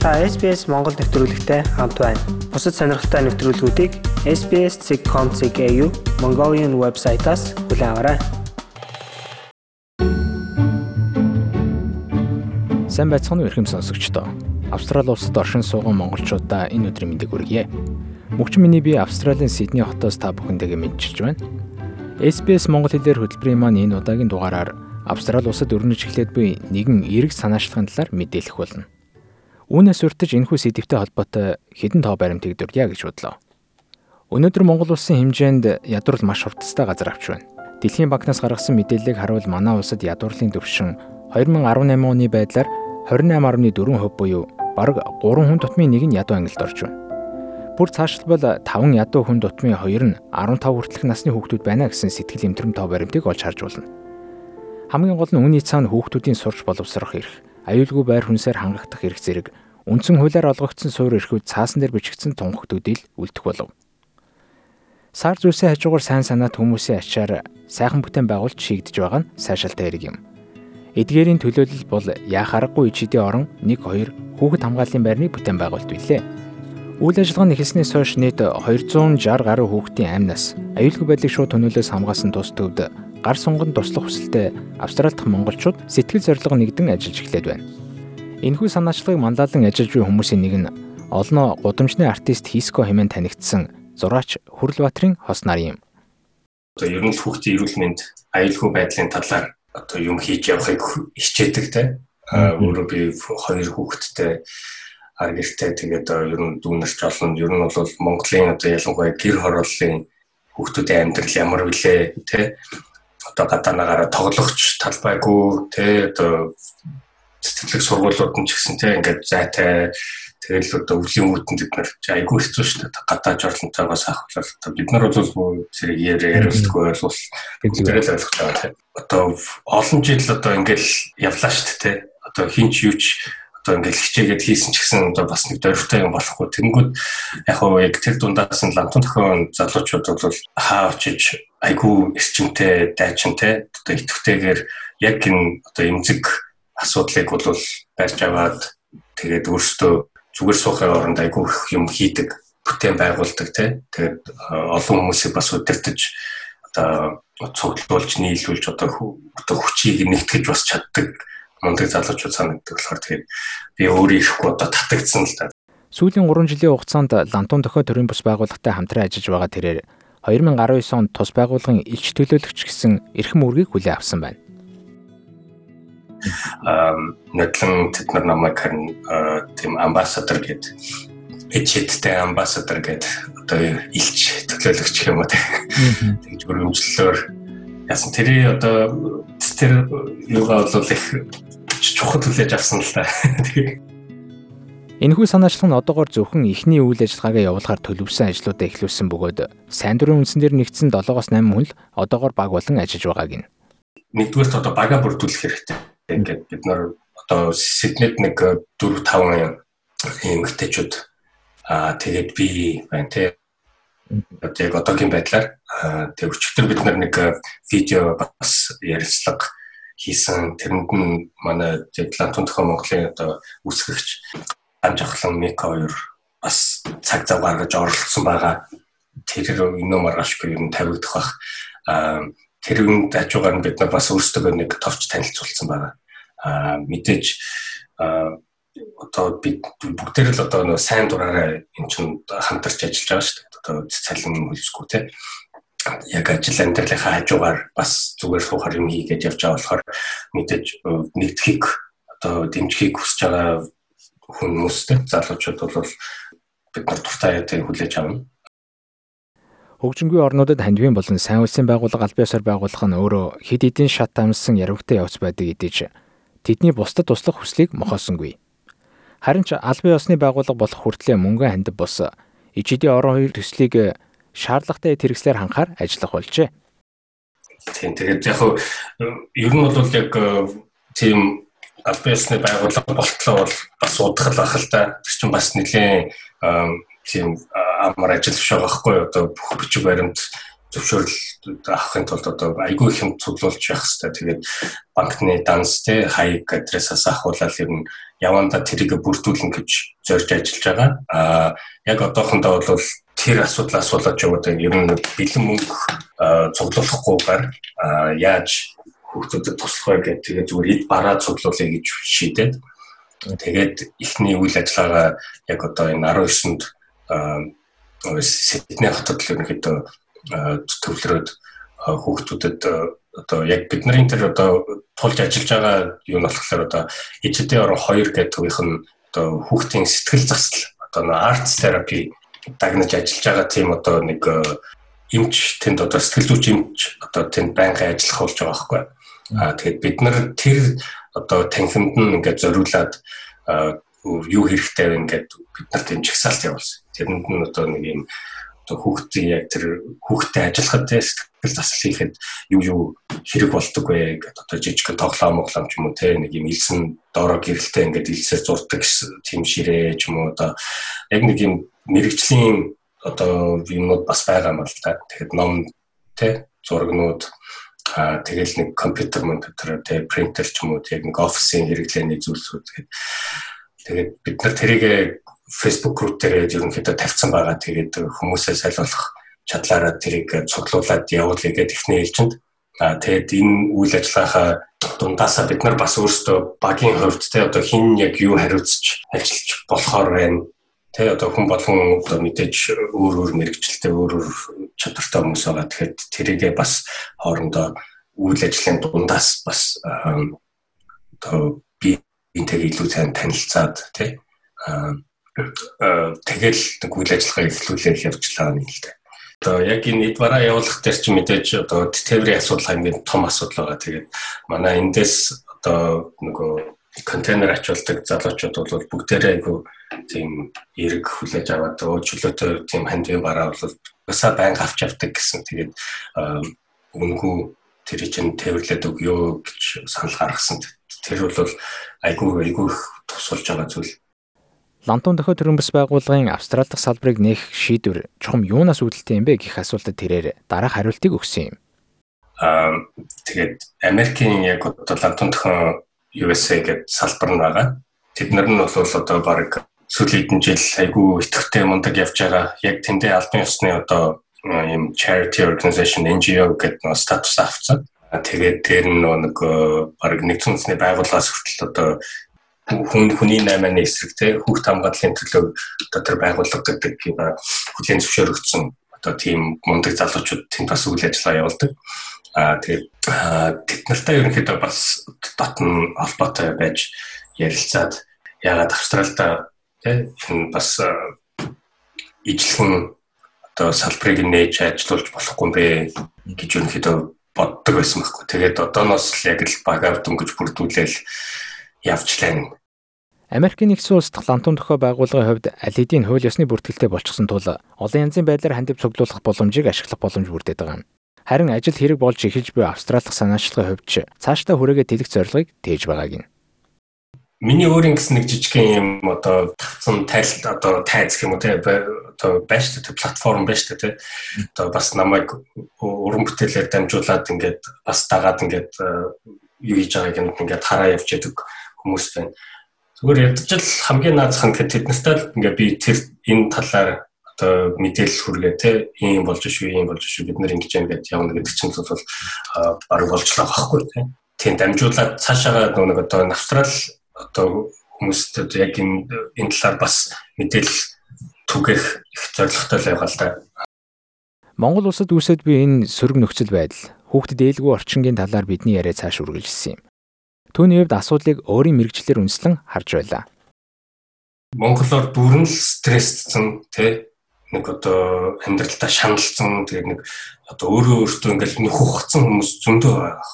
Та SBS Монгол нэвтрүүлэгтэй хамт байна. Бусад сонирхолтой нэвтрүүлгүүдийг SBS.com.cg Mongolian вебсайтаас хүлээн аваарай. Сайн байцгаана уу эрхэм сонсогчдоо. Австрали улсад оршин сууган монголчуудаа энэ өдрийн мэндийг хүргье. Мөнхчин миний би Австралийн Сидней хотоос та бүхэндээ мэдчилж байна. SBS Монгол хэлээр хөтөлбөрийн маань энэ удаагийн дугаараар Австрали улсад өрнөж эхлээд буй нэгэн эрг санаачлагын талаар мэдээлэх болно. Үүнээс урьдчилж энэхүү сэдвтэй холбоотой хэдэн тоо баримт өгдөргийа гэж бодлоо. Өнөөдөр Монгол улсын хэмжээнд ядуурл маш хурдтай газар авч байна. Дэлхийн банкнаас гаргасан мэдээллийг харуул манай улсад ядуурлын төвшин 2018 оны байдлаар 28.4% буюу бараг 3 хүн тутмын нэг нь ядуу ангилд орж байна. Бүр цаашлбал 5 ядуу хүн тутмын 2 нь 15 хүртэлх насны хүүхдүүд байна гэсэн сэтгэл имтрэм тоо баримтыг олж харж болно. Хамгийн гол нь үүний цаана хүүхдүүдийн сурч боловсрох эрх, аюулгүй байр хүнсээр хангагдах эрх зэрэг үндсэн хуулиар олгогдсон суурь эрхүүд цаасан дээр бичигдсэн тунхагтуудыг үлдэх болов. Сар зүйлсийн хажуугаар сайн санаат хүмүүсийн ачаар сайхан бүтээн байгуулж шийдэж байгаа нь сайшаалтай хэрэг юм. Эдгээрийн төлөөлөл бол яах аргагүй ичидийн орон 1 2 хүүхэд хамгааллын байрны бүтээн байгуулалт билээ. Үйл ажиллагаа нэхэлснээс хойш нийт 260 гаруй хүүхдийн амнаас аюулгүй байдлыг шууд төлөөлөөс хамгаалсан тус төвд гар сунган туслах хүсэлтэй Австрали дахь монголчууд сэтгэл зорилго нэгдэн ажиллаж эхлээд байна. Энэхүү санаачлагыг манлайлан ажиллаж буй хүмүүсийн нэг нь олноо гудамжны артист Хиско хэмээн танигдсан зураач Хүрлбаатрин хос нар юм. Одоо ер нь хүүхдийн эрүүл мэнд аюулгүй байдлын талаар одоо юм хийж явахыг хичээдэг те өөрөө би хоёр хүүхэдтэй ар гэртэй тэгээд ер нь дүүнерч олон ер нь бол Монголын одоо ялангуяа гэр хорооллын хүүхдүүдийн амьдрал ямар вүлээ те одоо гадаанаагаараа тоглохч талбайгүй те одоо сэтгэлэг сургуулиуд нь ч гэсэн те ингээд зайтай Тэгэл одоо өвлийн үүтэнд бид нар айгүй хэцүү шүү дээ. Гадаад жорлонтойгоос ахвал одоо бид нар бол зэрэг яриулдаггүй бол бүгдээрээ л ойлгож байгаа тийм. Одоо олон жил одоо ингээл явлаа шүү дээ. Одоо хинч юуч одоо ингээл хичээгээд хийсэн ч гэсэн одоо бас нэг дөрвтэй юм болохгүй. Тэнгүүд яг хөө яг тэр дундаас нь лантун төхөн залуучууд бол хаа очиж айгүй эрчимтэй, дайчинтай одоо итгэвтэйгээр яг энэ одоо эмзэг асуудлыг бол барьж аваад тэгээд өөртөө зүгээр суухын оронд айгүй юм хийдэг, бүтээн байгуулдаг тий. Тэгээд олон хүмүүсийг бас удирдах одоо цуглуулж нийлүүлж одоо хүчийг нэгтгэж бас чаддаг мундаг залуучууд санагддаг болохоор тэгээд би өөрөө ирэхгүй одоо татагдсан л да. Сүүлийн 3 жилийн хугацаанд Лантун дохой төрийн бас байгууллагатай хамтран ажиллаж байгаа тэрээр 2019 онд тус байгууллагын элч төлөөлөгч гэсэн эрхэм үргийг хүлээн авсан байна. Нотлон тэд нар намайг харин тийм амбассадор гэдэг эчэттэй амбассадор гэдэг одоо илч төлөөлөгч юм уу тэгж өргөмжлөлөөр яасан. Тэрий одоо тэр юугаа бол их чухал хүлээж авсан л та. Энэхүү санаачлал нь одоогоор зөвхөн эхний үйл ажиллагаагаа явуулахаар төлөвсөн ажлуудаа эхлүүлсэн бөгөөд сайн дурын үндсэн дээр нэгдсэн 7-8 хүн л одоогоор баг болон ажиллаж байгааг нь. Нэгдүгээрт одоо бага бүрдүүлэх хэрэгтэй ингээд бид нар одоо Сиднейд нэг 4 5 эмэгтэйчүүд аа тэгээд би байна те яг одоогийн байдлаар тэг өчигдөр бид нар нэг видео бас ярилцлага хийсэн тэрэнд нь манай Лантун төхөө Монголын одоо үүсгэгч амжахлан Мика хоёр бас цаг зав гаргаж оролцсон байгаа. Тэр энэ маргаашгүй юм тавигдах бах. Тэрүүнд хажуугаар нь бид нар бас өөрсдөө нэг товч танилцуулсан байгаа мэдээж одоо бид бүгдээр л одоо нөө сайн дураараа эн чинь хамтарч ажиллаж байгаа шүү дээ. Одоо цалин хөлсгүй те. Яг ажил амьдралынхаа хажуугаар бас зүгээр суухаар юм хийгээд явж байгаа болохоор мэдээж нэгдхийг одоо дэмжихийг хүсэж байгаа хүмүүстэй залуучууд бол бид нар дуртай яадаг хүлээж авна. Хөгжингүй орнуудад хандвийн болон сайн улсын байгууллага аль биесээр байгуулах нь өөрөө хэд хэдэн шат амссан яравгтай явц байдаг гэдэж тэдний бусдад туслах хүслийг мохоосонгүй. Харин ч албан ёсны байгууллага болох хүртлээр мөнгө хандив бос ижидийн орон хоёр төслийг шаардлагатай хэрэгслээр ханхаар ажиллах болжээ. Тийм тэгээд яг ер нь бол яг э, тийм албан ёсны байгууллага болтлоо бол бас удахл ах л да. Тэр чинь бас нэлийн тийм амар ажил биш байгаа хгүй одоо бүх бичиг баримт зөвшөөрөл авахын тулд одоо айгүй их юм цуглуулж явах хэрэгтэй. Тэгээд банкны данс те хаяг адресаас ахуулаад ер нь яванда тэрийг бүрдүүлнэ гэж зорж ажиллаж байгаа. Аа яг одоохондоо бол тэр асуудал асуулаад яваад ер нь бэлэн мөнгө цуглуулахгүйгээр яаж хүүхдүүдэд туслах вэ гэдэг тэгээд зүгээр эд бараа цуглуулъя гэж шийдээд тэгээд ихний үйл ажиллагаа яг одоо энэ 19-нд Сидней хотод л ерөнхийдөө төвлөрөөд хүүхдүүдэд одоо яг бидний тэр одоо тулж ажиллаж байгаа нь болохоор одоо эжидээ орон 2 гэдэг төвийнх нь одоо хүүхдийн сэтгэл засал одоо нөө арт терапи дагнаж ажиллаж байгаа тийм одоо нэг эмч тэнд одоо сэтгэл зүйч эмч одоо тэнд байнгын ажиллах болж байгаа байхгүй. Аа тэгээд бид нар тэр одоо танхимд нь ингээд зориулаад юу хэрэгтэй вэ ингээд бид нарт энэ чагсаалт явуулсан. Тэрэнд нь одоо нэг юм хүүхдийн яг тэр хүүхдтэй ажиллахад те сэтгэл засал хийхэд юу юу хэрэг болдог вэ гэдэг одоо жижиг тоглоом моглоом ч юм уу те нэг юм илсэн доороо гэрэлтэй ингээд илсээр зурдаг тийм ширээ ч юм уу одоо яг нэг юм мэрэгжлийн одоо юмнууд бас байгаа юм л да. Тэгэхэд ном те зурагнууд а тэгэл нэг компьютер компьютер те принтер ч юм уу тэг нэг офисын хэрэглээний зүйлсүүд тэгээд тэгээд бид нар тэрийг Facebook group дээр ерөнхийдөө тавьсан байгаа. Тэгээд хүмүүсээ сайлуулах чадлаараа тэрийг цуглуулад явуулъя гэдэг ихний ээлжинд. А тэгээд энэ үйл ажиллагаагаа дундаасаа бид нар бас өөрсдөө багийн хувьд те одоо хин яг юу хариуцж ажиллаж болохоор байна. Тэ одоо хүн болгон одоо мэдээж өөр өөр мэрэгчлэлтэй өөр өөр чадвартай хүмүүс байгаа. Тэгэхээр тэрийгээ бас хоорондоо үйл ажиллагааны дундаас бас одоо би энтэйг илүү сайн танилцаад тий тэгэл нэг үйл ажиллагаа эхлүүлээд явж байгаа юм л дээ. Одоо яг энэ эд бараа явуулах дээр чи мэдээж одоо тээврийн асуудал хамгийн том асуудал байгаа. Тэгээд манай эндээс одоо нөгөө контейнер ачуулдаг залуучууд бол бүгдээрээ айгу тийм эрг хүлээж аваад өө чөлөөтэй тийм хандив бараа бол басаа байнга авч явдаг гэсэн. Тэгээд үнгүү тэр чинь тээвэрлээд өгөө гэж санал гаргасан. Тэр бол айгу айгу тусалж байгаа зүйл. Лантун дохио төрөмбөс байгууллагын Австрали дахь салбарыг нээх шийдвэр чухам юунаас үүдэлтэй юм бэ гэх асуултад тэрээр дараах хариултыг өгсөн юм. Аа тэгээд Америкийн яг одоо лантун дохио USA гэдэг салбар нь байгаа. Тэд нар нь бол одоо баг сүүлийн хэдэн жил айгүй идэвхтэй мундаг явж байгаа. Яг тэндээ албан ёсны одоо юм charity organization NGO гэдэг нэг статус авцсан. Тэгээд тэр нэг баг нэгдсэн үндэсний байгууллагаас хүртэл одоо хүн хүний наймааны эсрэг те хүүхд хамгааллын төлөө одоо тэр байгууллага гэдэг юм хүлээн зөвшөөрөгдсөн одоо тийм мундаг залуучууд тэнд бас үйл ажиллагаа явуулдаг. Аа тэгээд тэд нартай ерөнхийдөө бас дотн холбоотой байж ярилцаад ягаад Австралида те энэ бас ижлэхэн одоо салбарыг нээж ажилуулж болохгүй юм бэ гэж ерөнхийдөө боддог байсан байхгүй. Тэгээд одооноос л яг л багаар дөнгөж бүрдүүлээл явчлаа Америкийн нэгдсэн улс дахь лантун төхөө байгууллагын хувьд аль хэдийн хууль ёсны бүртгэлтэй болчихсон тул олон янзын байдлаар хандив цуглуулах боломжийг ашиглах боломж бүрдээд байгаа юм. Харин ажил хэрэг болж эхэлж буй австралих санаачлагын хувьд ч цаашдаа хүрээгээ тэлэх зорилгыг тээж байгааг нь. Миний өөрийн гэсэн нэг жижигхэн юм одоо тавцсан тайлт одоо тайз гэх юм уу те одоо шүү дээ платформ шүү дээ те одоо бас намайг уран бүтээлээр дамжуулаад ингээд бас дагаад ингээд юу хийж байгааг ингээд хараа явж яадаг хүмүүс байна Зүгээр ядчил хамгийн наазах нь тэднэртэй л ингээ би тэр энэ талаар одоо мэдээлэл хүргээ те ийм болж шүү ийм болж шүү бид нар ингэж яа гэдээ явна гэдэг чинь бол баг болчлоо байхгүй те. Тийм дамжуулаад цаашаа нэг одоо австрал одоо хүмүүстд яг энэ энэ талаар бас мэдээлэл түгэх их зорилготой л байгаа л да. Монгол улсад үүсэд би энэ сөрөг нөхцөл байдал хүүхдэд ээлгүй орчингийн талаар бидний яриа цааш үргэлжилсэн юм. Түүний хувьд асуудлыг өөрийн мэрэгчлэр үнслэн харж байлаа. Монголоор бүрэн л стрессцэн тий нэг одоо амьдралдаа шаналсан тэгээд нэг одоо өөрөө өөртөө ингээл хухацсан хүмүүс зөндөө байгаа.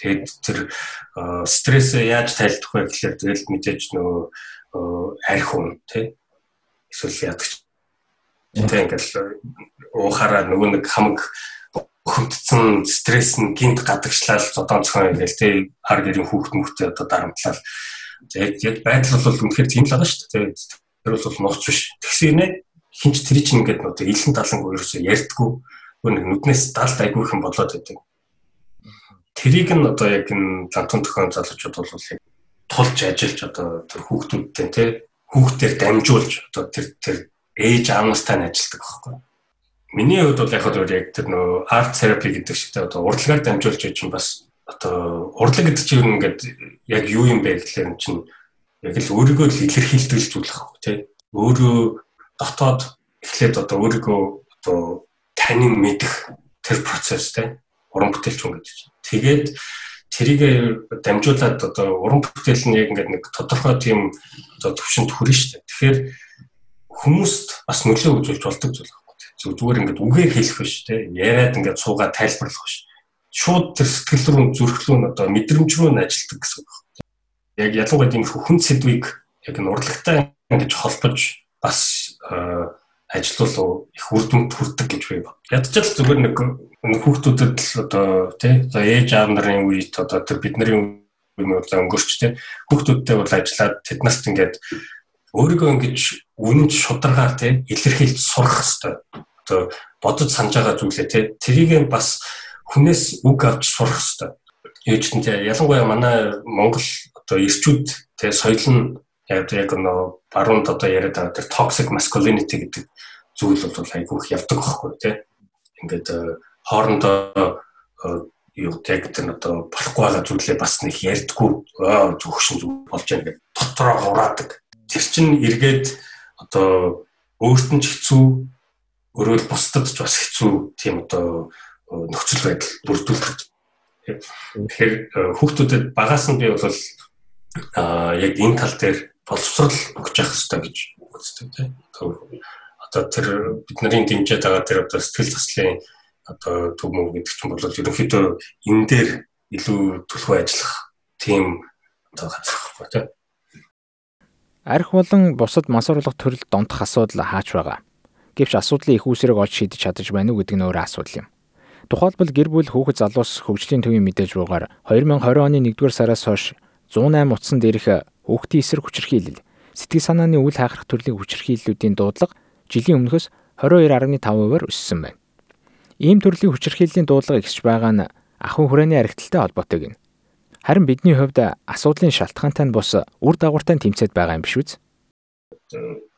Тэгээд тэр стрессээ яаж тайлбарлах вэ гэхээр тэгэл мэдээж нөгөө арх хүн тий эсвэл ядагч тий ингээл уухаараа нөгөө нэг хамаг хөдцөн стресс нь гинт гадагшлал зодон цохон ингээл тий хар гэрийн хүүхд мөхтэй одоо дарамтлал яг байдал бол үнэхээр тийм л байгаа шүү дээ тэр бол нууц биш тэгсэн нэ хинч тэр чинь ингээд одоо илэн талангүй ерөөсөө ярьдггүй нэг нүднээс далд айгүйх юм болоод байдаг. Тэрийг нь одоо яг энэ лантун төхөн залуучууд бол яг тулж ажиллаж одоо тэр хүүхдүүдтэй тий хүүхдээр дамжуулж одоо тэр тэр ээж аав нартай нь ажилладаг байхгүй. Миний хувьд бол яг хөө яг тэр нөө арт терапи гэдэг шиг одоо урдлагаар дамжуулж яж чинь бас одоо урдлаг гэдэг чинь ингээд яг юу юм бэ гэхлээр чинь яг л өөрийгөө л илэрхийлдэг зүйл байхгүй тий. Өөрөө дотоод эхлээд одоо өөрийгөө одоо танин мэдэх тэр процесс тий. Уран бүтээлч хүн чинь. Тэгээд тэрийг дамжуулаад одоо уран бүтээл нь яг ингээд нэг тодорхой тийм одоо төвшөнд хүрнэ шүү дээ. Тэгэхээр хүмүүст бас нөлөө үзүүлж болдог зүйл. Зүгээр ингээд үгээр хэлэх биш тий. Яриад ингээд суугаад тайлбарлах биш шууд тэр сэтгэл рүү зүрхлүү нь одоо мэдрэмж рүү нь ажилтдаг гэсэн үг. Яг ялангуяа тийм хүн сэдвийг яг нь урлагтай ингэж холбож бас ажиллавал их үр дүнд хүрдэг гэж би бод. Ядчил зүгээр нэг хүүхдүүдэд л одоо тий за ээж аав нарын үед одоо тэр бидний үеийн удаа өнгөрч тий хүүхдүүдтэй бол ажиллаад тэднэрт ингээд өөрийгөө ингэж үнэнч шударгаар тий илэрхийлж сурах хэрэгтэй. Одоо бодож санаж байгаа зүйлээ тий тэрийг бас хүнээс үг авч сурах хэрэгтэй. Ээж нь тий ялангуяа манай Монгол одоо ирчүүд тий соёл нь яг нөө баруунд одоо яриад байгаа тэр toxic masculinity гэдэг зүйл бол айгүй их явдаг байхгүй тий. Ингээд э, хоорондоо э, юу яг тэр одоо болохгүй байгаа зүйлээ бас нэг ярьдггүй зөвхөн зүг болж байгаа гэдэг дотроо ураадаг. Тэр чинь эргээд одоо өөрт нь ч хэцүү өрөөл бусдад ч бас хэцүү тийм одоо нөхцөл байдал бүрдүүлдэг. Тэгэхээр э, хүүхдүүдэд багаас нь би бол а яг энэ тал дээр боловсрал өгч явах хэрэгтэй гэж үздэг тийм. Одоо тэр бидний дэмжиж байгаа тэр одоо сэтгэл заслын одоо төв мөв гэдэг чинь бол ерөнхийдөө энэ дээр илүү төлөвөө ажиллах тийм одоо газар байхгүй тийм. Арх болон бусад мансууруулах төрөл донтох асуудал хаач байгаа. Гэвч асуудлын их үүсрэг олж шийдэж чадаж байна уу гэдэг нь өөр асуудал юм. Тухайлбал гэр бүл хүүхэд залуус хөгжлийн төвийн мэдээж руугаар 2020 оны 1-р сараас хойш 108 утсан дээрх хүүхдийн эсрэг хүчирхийлэл, сэтгэл санааны үл хайхрах төрлийн хүчирхийллүүдийн дуудлага жилийн өмнөхөөс 22.5%-аар өссөн байна. Ийм төрлийн хүчирхийллийн дуудлага ихсэж байгаа нь ахуйн хүрээний архиталтай холбоотой гин. Харин бидний хувьд асуудлын шалтгаантай нь бус үр дагавартай тэмцээд байгаа юм биш үү?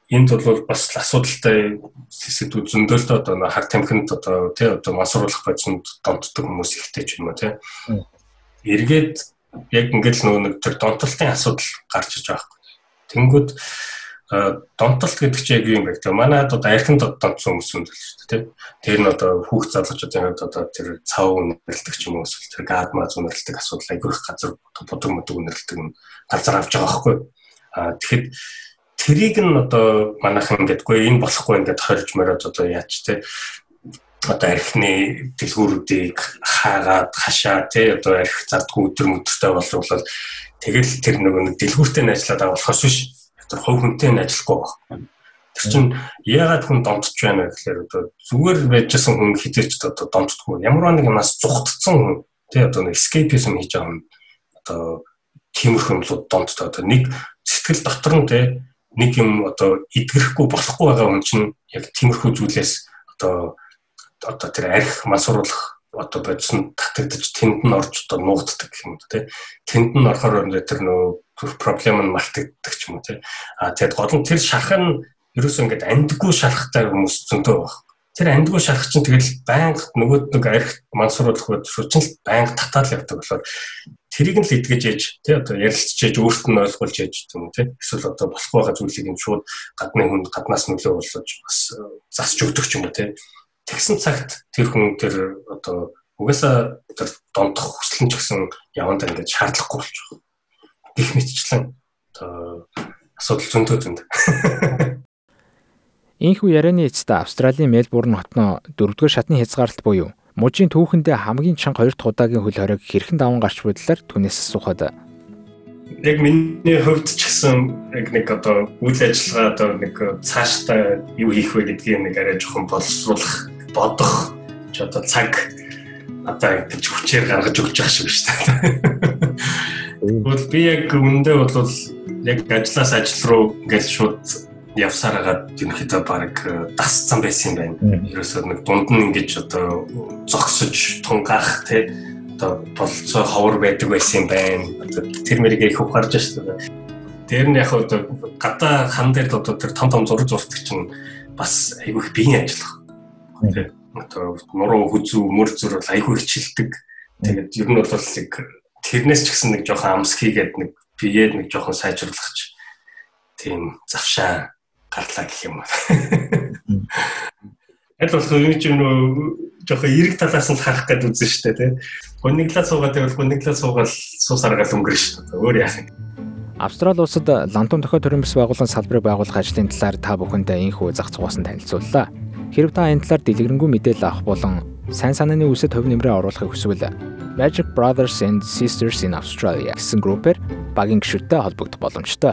Энд бол бас асуудалтай сэдвүүд зөндөө л одоо хар тамхинд одоо тий одоо масруулах бодсонд донтдог хүмүүс ихтэй ч юм уу тий. Эргээд яг ингээд л нөгөө нэг тэр донтолтын асуудал гарч иж байгаа хэрэг. Тэнгүүд донтолт гэдэг чинь яг юм бэ гэдэг. Манайд одоо архинд донтсон хүмүүс юм л шүү дээ тий. Тэр нь одоо хүүхд залуучуудын хувьд одоо тэр цав үнэрлдэг ч юм уу эсвэл тэр гадма зүнэрлдэг асуудал айгүйх газар бодог модог үнэрлдэг нь газар авч байгаа байхгүй. А тэгэхэд тэрийг нь одоо манайхан гэдэггүй энэ болохгүй ингээд хорж мороод одоо яач те? Одоо архины дэлгүүрүүдийг хаагаад хашаа тий одоо арх зардгүй өдр мөдөртэй боловлол тэгэл тэр нөгөө нэг дэлгүүртэй ажиллаад байгаа болохоос биш. Тэр хувь хүнтэй нь ажиллахгүй байна. Тэр чинь яагаад хүн домтож байна гэхээр одоо зүгээр байжсэн хүн хідээч одоо домтдгүй ямар нэг юмас зүхтцсан хүн тий одоо нэг escapism хийж байгаа юм. Одоо тиймэрхүү юмлууд домтдоо одоо нэг сэтгэл дотор нь тий нэг юм одоо идгэрэхгүй болохгүй байгаа хүн чинь яг тиймэрхүү зүйлээс одоо одоо тэр арх мансууруулах одоо бодсон татагдаж тэнд нь орж одоо нуугддаг юм тий. Тэнд нь орохоор тэр нөө проблем нь мартагддаг ч юм уу тий. А тэгэд гол нь тэр шарх нь ерөөсөө ингээд андгүй шархтай хүмүүс зөндөө баг. Тэр андгүй шарх чинь тэгэл байнга нөгөөд нэг арх мансууруулах бод шүчин л байнга татаад л явдаг болохоор тэрийг нь л идгэж яж тий одоо ярилцчээж өөрт нь ойлгуулж яж юм тий эсвэл одоо болох байгаа зүйлийг нь шууд гадны хүнд гаднаас нөлөө болж бас э, засч өгдөг юм уу тий тэгсэн цагт тэр хүн тэр одоо угаасаа тэр дондох хүслэн ч гэсэн яванд ингээд шаардлахгүй байгаа. Гэх мэтчлэн одоо асуудал зөндөө зөнд. Ийхүү ярианы эцэст Австралийн Мельбурн хотноо дөрөвдүгээр шатны хязгаарлалт буюу Мужийн түүхэндээ хамгийн чанга хоёр дахь удаагийн хөл хориг хэрхэн даван гарч будлаар түнээс асуухад яг миний хувьд ч гэсэн яг нэг одоо үйл ажиллагаа одоо нэг цаашдаа юу хийх вэ гэдгийг нэг арай жоохон боловсруулах бодох ч одоо цаг одоо ингэж хүчээр гаргаж өгч явах шиг шүү дээ. Тэгвэл би яг үндэ бол яг ажлаас ажил руу ингээл шууд явсаар хагаад ерөнхийдөө баг дасцсан байсан юм байна. Ерөөсөө нэг дунд нь ингэж одоо зогсож тунгаах тий одоо болцоо ховор байдаг байсан юм байна. Тэр мэрийг их ухаарж шүү дээ. Тэр нь яг одоо гадаа хан дээр одоо тэр том том зураг зурдаг чинь бас айгүй их биеийн ажиллах. Тий одоо нуруу хүзүү мөр зүр бол айгүй хичилдэг. Тэгээд ер нь бол нэг тэрнээс ч гэсэн нэг жоохон амс хийгээд нэг биеэд нэг жоохон сайжруулах тийм завшаа гарлаа гэх юм байна. Аль болох юм чи нөө жоохон эрэг талаас нь харах гэдэг үзэн штэ тий. Гүниглаа суугаад байвал гүниглаа суугаад суус аргаал өнгөрнө штэ. Өөр яах юм. Австрали улсад лантун дохой төрийн бас байгууллагын салбарыг байгуулах ажлын талаар та бүхэндээ энэхүү зах зугаас нь танилцууллаа. Хэрв та энэ талаар дэлгэрэнгүй мэдээлэл авах болон сайн санааны үсэд хөв нэмрээ оруулахыг хүсвэл Magic Brothers and Sisters in Australia гэсэн группээр багийн гишүүдтэй холбогдох боломжтой.